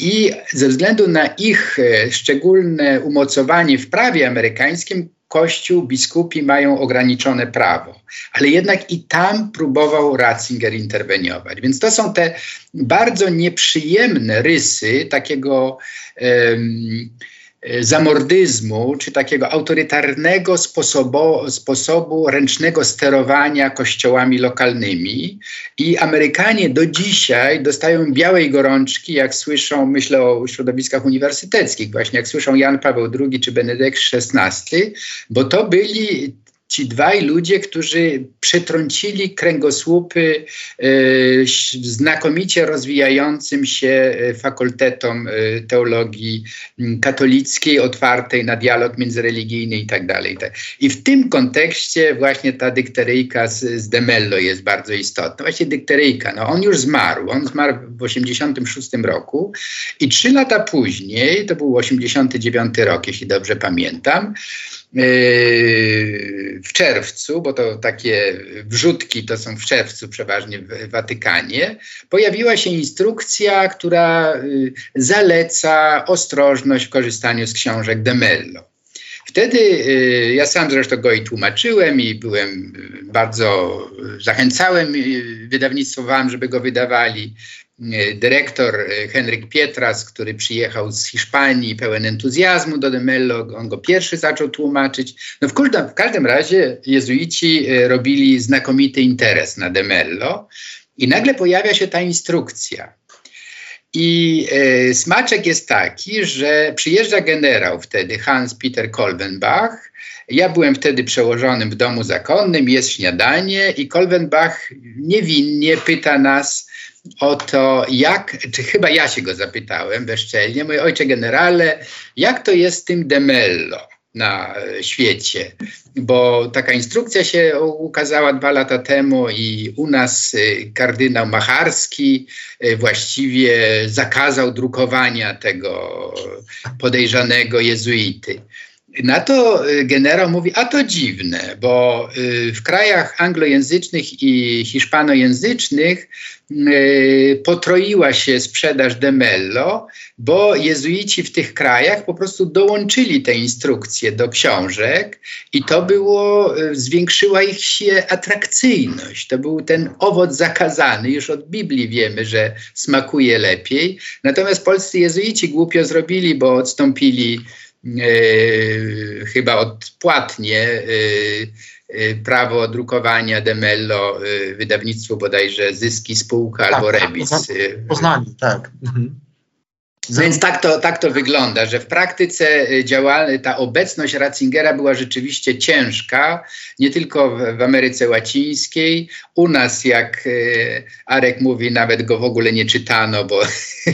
i ze względu na ich e, szczególne umocowanie w prawie amerykańskim, Kościół, biskupi mają ograniczone prawo, ale jednak i tam próbował Ratzinger interweniować. Więc to są te bardzo nieprzyjemne rysy takiego um, zamordyzmu, czy takiego autorytarnego sposobu, sposobu ręcznego sterowania kościołami lokalnymi. I Amerykanie do dzisiaj dostają białej gorączki, jak słyszą, myślę o środowiskach uniwersyteckich, właśnie jak słyszą Jan Paweł II czy Benedykt XVI, bo to byli ci dwaj ludzie, którzy przetrącili kręgosłupy e, znakomicie rozwijającym się e, fakultetom e, teologii katolickiej, otwartej na dialog międzyreligijny i tak dalej. I w tym kontekście właśnie ta dykteryjka z, z Demello jest bardzo istotna. Właśnie dykteryjka, no on już zmarł, on zmarł w 86 roku i trzy lata później, to był 89 rok, jeśli dobrze pamiętam, w czerwcu, bo to takie wrzutki to są w czerwcu przeważnie w Watykanie, pojawiła się instrukcja, która yy, zaleca ostrożność w korzystaniu z książek de Mello. Wtedy yy, ja sam zresztą go i tłumaczyłem i byłem bardzo, zachęcałem wydawnictwo wam, żeby go wydawali. E, dyrektor e, Henryk Pietras, który przyjechał z Hiszpanii pełen entuzjazmu do Demello, on go pierwszy zaczął tłumaczyć. No w, każdym, w każdym razie jezuici e, robili znakomity interes na Demello i nagle pojawia się ta instrukcja. I e, smaczek jest taki, że przyjeżdża generał wtedy, Hans Peter Kolbenbach. Ja byłem wtedy przełożonym w domu zakonnym, jest śniadanie i Kolbenbach niewinnie pyta nas, o to, jak, czy chyba ja się go zapytałem bezczelnie, mój ojcze generale, jak to jest z tym Demello na świecie? Bo taka instrukcja się ukazała dwa lata temu i u nas y, kardynał Macharski y, właściwie zakazał drukowania tego podejrzanego jezuity. Na to y, generał mówi, a to dziwne, bo w krajach anglojęzycznych i hiszpanojęzycznych Y, potroiła się sprzedaż Demello, bo jezuici w tych krajach po prostu dołączyli te instrukcje do książek i to było, y, zwiększyła ich się atrakcyjność. To był ten owoc zakazany. Już od Biblii wiemy, że smakuje lepiej. Natomiast polscy jezuici głupio zrobili, bo odstąpili chyba odpłatnie e, Y, prawo drukowania Demello, wydawnictwo bodajże Zyski Spółka tak, albo tak, Rebis. Tak, Poznanie, tak. Mhm. Więc tak to, tak to wygląda, że w praktyce y, ta obecność Ratzingera była rzeczywiście ciężka, nie tylko w, w Ameryce Łacińskiej. U nas, jak y, Arek mówi, nawet go w ogóle nie czytano, bo,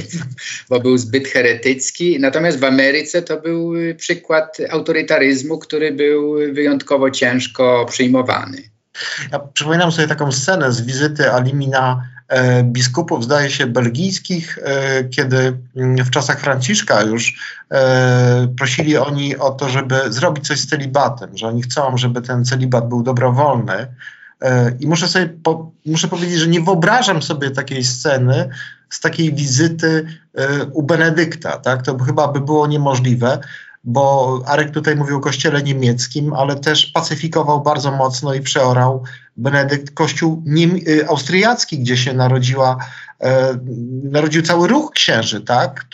*laughs* bo był zbyt heretycki. Natomiast w Ameryce to był y, przykład autorytaryzmu, który był wyjątkowo ciężko przyjmowany. Ja przypominam sobie taką scenę z wizyty Alimina biskupów, zdaje się, belgijskich, e, kiedy mm, w czasach Franciszka już e, prosili oni o to, żeby zrobić coś z celibatem, że oni chcą, żeby ten celibat był dobrowolny. I muszę sobie po, muszę powiedzieć, że nie wyobrażam sobie takiej sceny z takiej wizyty u Benedykta. Tak? To chyba by było niemożliwe bo Arek tutaj mówił o kościele niemieckim, ale też pacyfikował bardzo mocno i przeorał Benedykt kościół y, austriacki, gdzie się narodziła, e, narodził cały ruch księży, tak?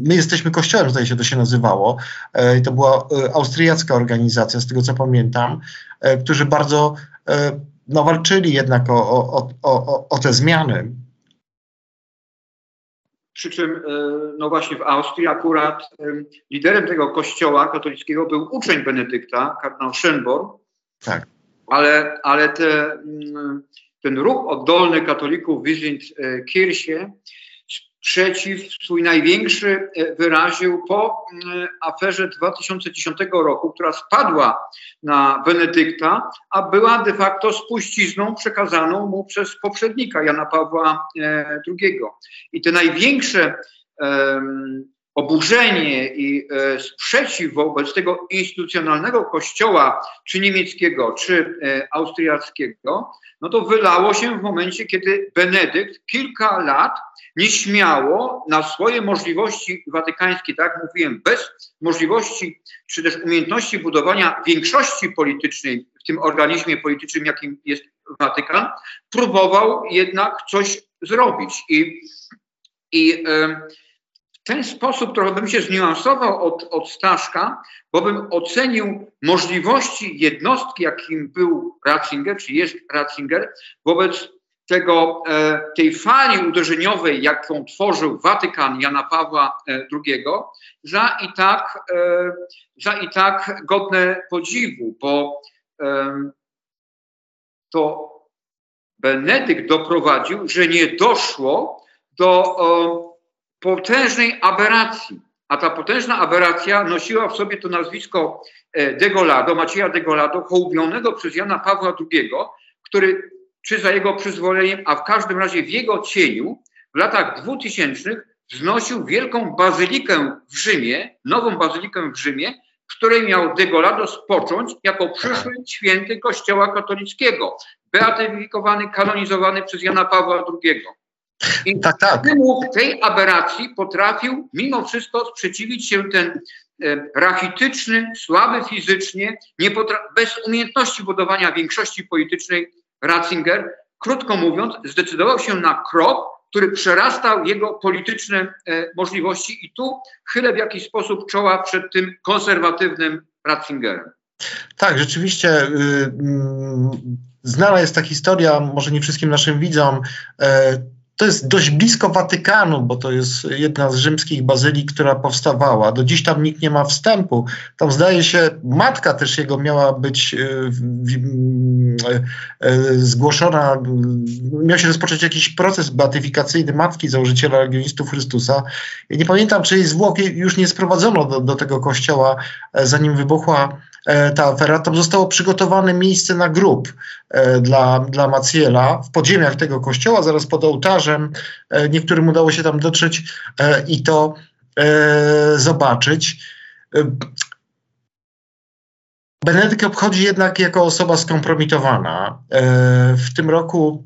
My jesteśmy kościołem, zdaje się to się nazywało. E, to była e, austriacka organizacja, z tego co pamiętam, e, którzy bardzo e, no, walczyli jednak o, o, o, o te zmiany. Przy czym, e, no właśnie w Austrii akurat e, liderem tego kościoła katolickiego był uczeń Benedykta, kardynał Schönborn. Tak. Ale, ale te, mm, ten ruch oddolny katolików Wizynt Kirsie sprzeciw swój największy e, wyraził po mm, aferze 2010 roku, która spadła na Benedykta, a była de facto spuścizną przekazaną mu przez poprzednika Jana Pawła e, II. I te największe oburzenie i e, sprzeciw wobec tego instytucjonalnego kościoła, czy niemieckiego, czy austriackiego, no to wylało się w momencie, kiedy Benedykt kilka lat nieśmiało na swoje możliwości watykańskie, tak jak mówiłem, bez możliwości czy też umiejętności budowania większości politycznej w tym organizmie politycznym, jakim jest Watykan, próbował jednak coś zrobić. I, i ten sposób trochę bym się zniuansował od, od Staszka, bo bym ocenił możliwości jednostki, jakim był Ratzinger, czy jest Ratzinger, wobec tego, e, tej fali uderzeniowej, jaką tworzył Watykan Jana Pawła e, II, za i tak, e, za i tak godne podziwu, bo to Benedykt doprowadził, że nie doszło do potężnej aberracji. A ta potężna aberracja nosiła w sobie to nazwisko Degolado, Macieja Degolado, hołbionego przez Jana Pawła II, który czy za jego przyzwoleniem, a w każdym razie w jego cieniu w latach dwutysięcznych wznosił wielką bazylikę w Rzymie, nową bazylikę w Rzymie, w której miał Degolado spocząć jako przyszły święty Kościoła katolickiego, beatyfikowany, kanonizowany przez Jana Pawła II. I tak, tak. tej aberracji potrafił mimo wszystko sprzeciwić się ten e, rachityczny, słaby fizycznie, bez umiejętności budowania większości politycznej Ratzinger, krótko mówiąc, zdecydował się na krok, który przerastał jego polityczne e, możliwości i tu chylę w jakiś sposób czoła przed tym konserwatywnym Ratzingerem. Tak, rzeczywiście. Y, y, znana jest ta historia, może nie wszystkim naszym widzom. To jest dość blisko Watykanu, bo to jest jedna z rzymskich bazylii, która powstawała. Do dziś tam nikt nie ma wstępu. Tam zdaje się, matka też jego miała być e, e, e, zgłoszona, miał się rozpocząć jakiś proces beatyfikacyjny matki założyciela Legionistów Chrystusa. Nie pamiętam, czy jej zwłoki już nie sprowadzono do, do tego kościoła, zanim wybuchła ta afera, tam zostało przygotowane miejsce na grób e, dla, dla Maciela w podziemiach tego kościoła, zaraz pod ołtarzem. E, niektórym udało się tam dotrzeć i to zobaczyć. Benedykt obchodzi jednak jako osoba skompromitowana. W tym roku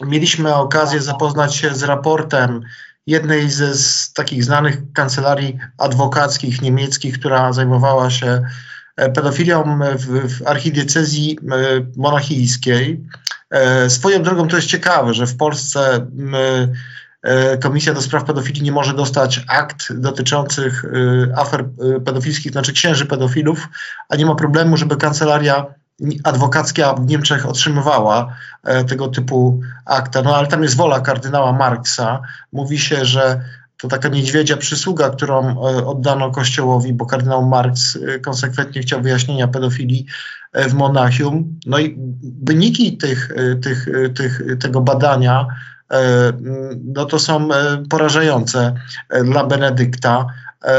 mieliśmy okazję zapoznać się z raportem jednej ze z takich znanych kancelarii adwokackich niemieckich, która zajmowała się E, pedofilią w, w archidiecezji e, monachijskiej. E, swoją drogą to jest ciekawe, że w Polsce Komisja do Spraw Pedofilii nie może dostać akt dotyczących afer pedofilskich, znaczy księży pedofilów, a nie ma problemu, żeby kancelaria adwokacka w Niemczech otrzymywała tego typu akta. No ale tam jest wola kardynała Marksa. Mówi się, że to taka niedźwiedzia przysługa, którą e, oddano Kościołowi, bo kardynał Marx e, konsekwentnie chciał wyjaśnienia pedofilii e, w Monachium. No i wyniki tych, tych, tych, tego badania no to są porażające dla Benedykta,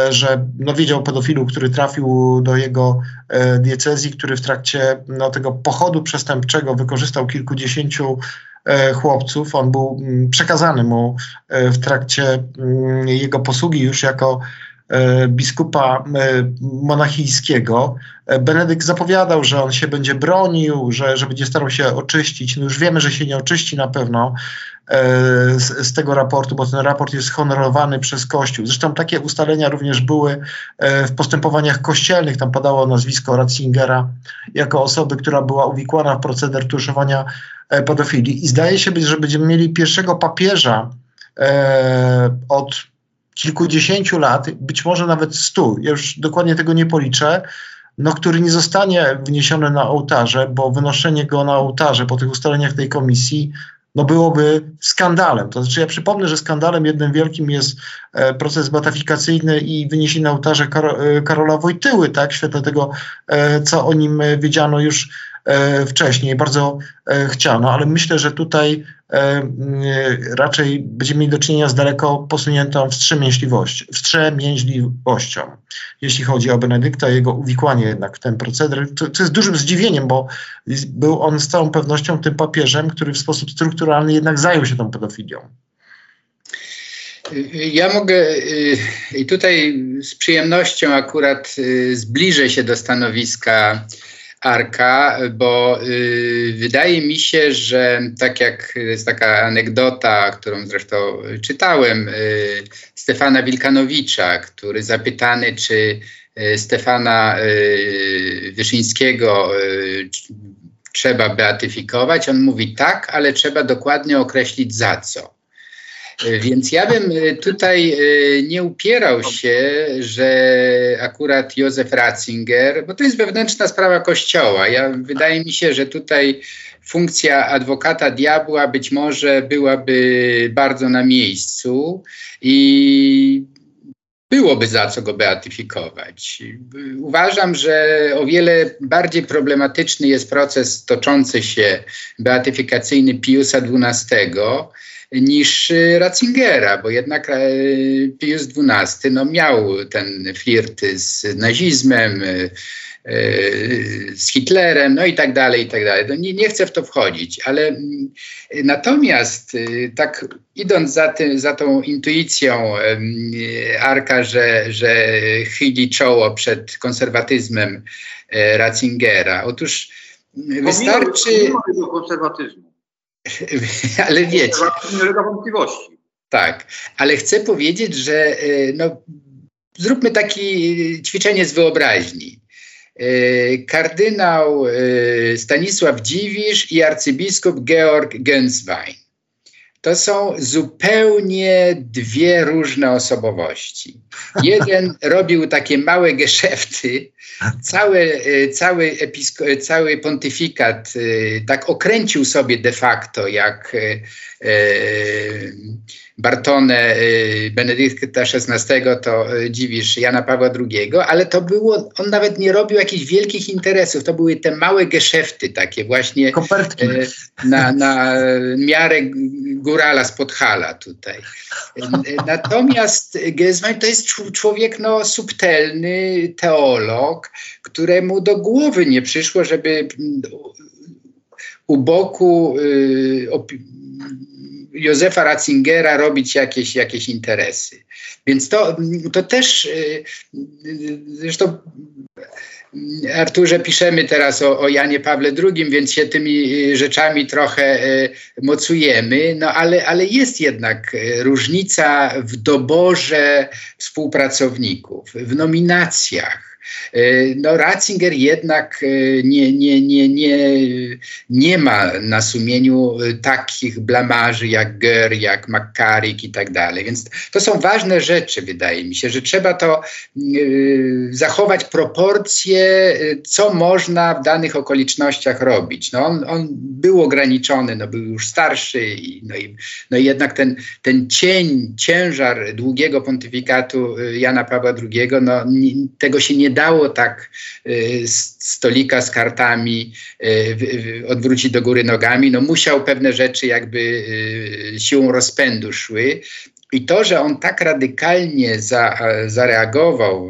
że no wiedział o pedofilu, który trafił do jego diecezji, który w trakcie no, tego pochodu przestępczego wykorzystał kilkudziesięciu chłopców. On był mm, przekazany mu e, w trakcie mm, jego posługi już jako e, biskupa monachijskiego. Benedykt zapowiadał, że on się będzie bronił, że, że będzie starał się oczyścić. No już wiemy, że się nie oczyści na pewno z, z, tego raportu, bo ten raport jest honorowany przez Kościół. Zresztą takie ustalenia również były w postępowaniach kościelnych. Tam padało nazwisko Ratzingera jako osoby, która była uwikłana w proceder tuszowania E, pedofilii. I zdaje się, że będziemy mieli pierwszego papieża e, od kilkudziesięciu lat, być może nawet stu, ja już dokładnie tego nie policzę, no, który nie zostanie wniesiony na ołtarze, bo wynoszenie go na ołtarze po tych ustaleniach tej komisji no byłoby skandalem. To znaczy ja przypomnę, że skandalem jednym wielkim jest e, proces batafikacyjny i wyniesienie na ołtarze e, Karola Wojtyły, tak, świetne tego, e, co o nim wiedziano już wcześniej, bardzo e, chciano, ale myślę, że tutaj e, raczej będziemy mieli do czynienia z daleko posuniętą wstrzemięźliwością, jeśli chodzi o Benedykta jego uwikłanie jednak w ten proceder, co, jest dużym zdziwieniem, bo był on z całą pewnością tym papieżem, który w sposób strukturalny jednak zajął się tą pedofilią. Ja mogę i tutaj z przyjemnością akurat zbliżę się do stanowiska Arka, bo y, wydaje mi się, że tak jak jest taka anegdota, którą zresztą czytałem, y, Stefana Wilkanowicza, który zapytany, czy y, Stefana y, Wyszyńskiego y, trzeba beatyfikować, on mówi tak, ale trzeba dokładnie określić za co. Więc ja bym tutaj nie upierał się, że akurat Józef Ratzinger, bo to jest wewnętrzna sprawa Kościoła. Ja, wydaje mi się, że tutaj funkcja adwokata diabła być może byłaby bardzo na miejscu i byłoby za co go beatyfikować. Uważam, że o wiele bardziej problematyczny jest proces toczący się beatyfikacyjny Piusa XII niż Ratzingera, bo jednak e, Pius XII no, miał ten flirt z nazizmem, z Hitlerem, no i tak dalej, i tak dalej. No nie, nie chcę w to wchodzić, ale mm, natomiast y, tak idąc za, tym, za tą intuicją Arka, że, że chyli czoło przed konserwatyzmem e, Ratzingera, otóż wystarczy... Pomimo konserwatyzmu. *laughs* ale wiecie... Nie wątpliwości. Tak, ale chcę powiedzieć, że e, no, zróbmy takie ćwiczenie z wyobraźni. E, kardynał e, Stanisław Dziwisz i arcybiskup Georg Genswein. To są zupełnie dwie różne osobowości. Jeden *laughs* robił takie małe geszefty, cały, e, cały, episko- cały pontyfikat tak okręcił sobie de facto, jak Bartone y, Benedykta XVI, to y, dziwisz Jana Pawła II, ale to było, on nawet nie robił jakichś wielkich interesów, to były te małe geszefty takie właśnie Kopertki. Y, na, na miarę górala z Podhala tutaj. Natomiast Gezman to jest człowiek no, subtelny, teolog, któremu do głowy nie przyszło, żeby u boku y, Józefa Ratzingera robić jakieś, jakieś interesy. Więc to, to też y, y, zresztą Arturze, piszemy teraz o, o, Janie Pawle II, więc się tymi y, rzeczami trochę mocujemy, no ale, ale jest jednak różnica w doborze współpracowników, w nominacjach. E, no Ratzinger jednak e, nie, nie, nie, nie, nie ma na sumieniu e, takich blamarzy jak Ger, jak McCarrick i tak dalej. Więc to są ważne rzeczy, wydaje mi się, że trzeba to zachować proporcje, co można w danych okolicznościach robić. No on, on był ograniczony, no był już starszy, i, no, i, no i jednak ten, ten cień, ciężar długiego pontyfikatu Jana Pawła II, no, tego się nie dało tak y, stolika z kartami y, odwrócić do góry nogami. No musiał pewne rzeczy jakby y, siłą rozpędu szły. I to, że on tak radykalnie za, zareagował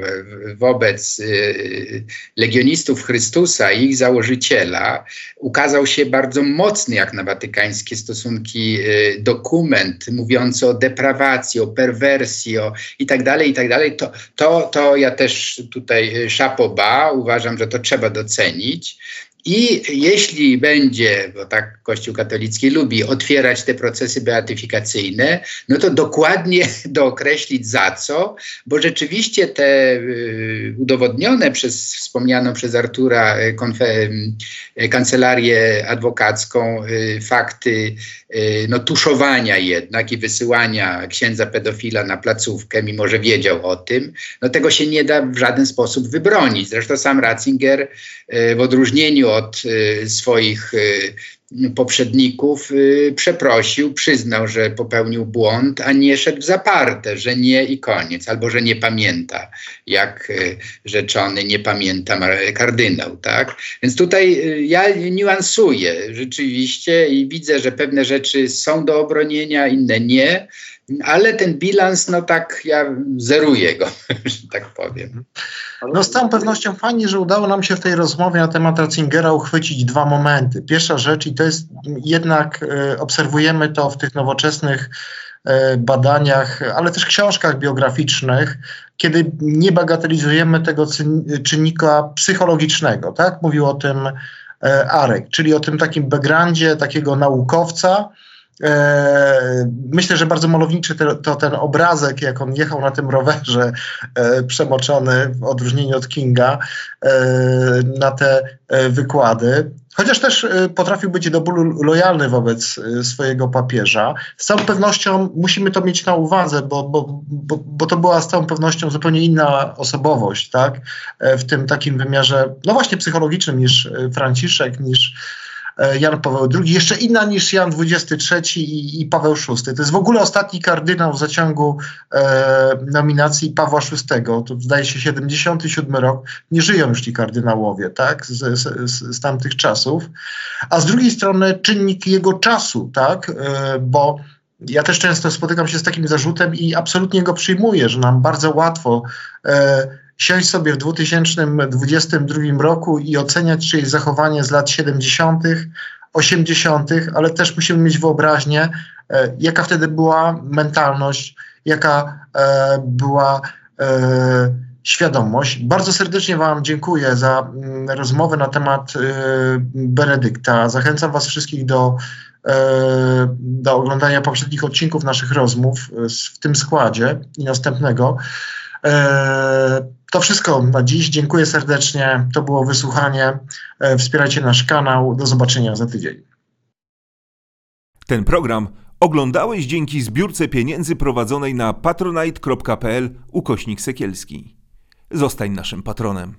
wobec y, legionistów Chrystusa i ich założyciela, ukazał się bardzo mocny jak na watykańskie stosunki y, dokument mówiący o deprawacji, o perwersji o i tak dalej, i tak. To, to, to ja też tutaj szapoba, uważam, że to trzeba docenić. I jeśli będzie, bo tak Kościół katolicki lubi otwierać te procesy beatyfikacyjne, no to dokładnie *laughs* dookreślić za co, bo rzeczywiście te y, udowodnione przez wspomnianą przez Artura y, y, kancelarię adwokacką fakty no, tuszowania jednak i wysyłania księdza pedofila na placówkę, mimo że wiedział o tym, no tego się nie da w żaden sposób wybronić. Zresztą sam Ratzinger w odróżnieniu od y, swoich y, poprzedników y, przeprosił, przyznał, że popełnił błąd, a nie szedł w zaparte, że nie i koniec, albo że nie pamięta, jak rzeczony nie pamięta kardynał, tak? Więc tutaj ja niuansuję rzeczywiście i widzę, że pewne rzeczy są do obronienia, inne nie, ale ten bilans, no tak, ja zeruję go, *laughs* że tak powiem. No z całą pewnością fajnie, że udało nam się w tej rozmowie na temat Ratzingera uchwycić dwa momenty. Pierwsza rzecz, i to jest jednak, e, obserwujemy to w tych nowoczesnych e, badaniach, ale też książkach biograficznych, kiedy nie bagatelizujemy tego czynnika psychologicznego, tak? Mówił o tym e, Arek, czyli o tym takim backgroundzie takiego naukowca, myślę, że bardzo malowniczy te, to ten obrazek, jak on jechał na tym rowerze e, przemoczony, w odróżnieniu od Kinga, e, na te e, wykłady. Chociaż też e, potrafił być do bólu lojalny wobec e, swojego papieża. Z całą pewnością musimy to mieć na uwadze, bo, bo, bo, bo to była z całą pewnością zupełnie inna osobowość, tak? E, w tym takim wymiarze, no właśnie psychologicznym niż e, Franciszek, niż e, Jan Paweł II, jeszcze inna niż Jan XXIII i, i Paweł VI. To jest w ogóle ostatni kardynał w zaciągu e, nominacji Pawła VI. To zdaje się 77 rok. Nie żyją już ci kardynałowie, tak, z, z, z, z tamtych czasów. A z drugiej strony czynnik jego czasu, tak, e, bo ja też często spotykam się z takim zarzutem i absolutnie go przyjmuję, że nam bardzo łatwo e, siąść sobie w 2022 roku i oceniać czyjeś zachowanie z lat 70., 80., ale też musimy mieć wyobraźnię, e, jaka wtedy była mentalność, jaka e, była e, świadomość. Bardzo serdecznie Wam dziękuję za mm, rozmowę na temat Benedykta. Zachęcam Was wszystkich do, do oglądania poprzednich odcinków naszych rozmów w tym składzie i następnego. To wszystko na dziś. Dziękuję serdecznie. To było wysłuchanie. E, Wspierajcie nasz kanał. Do zobaczenia za tydzień. Ten program oglądałeś dzięki zbiórce pieniędzy prowadzonej na patronite.pl ukośnik sekielski. Zostań naszym patronem.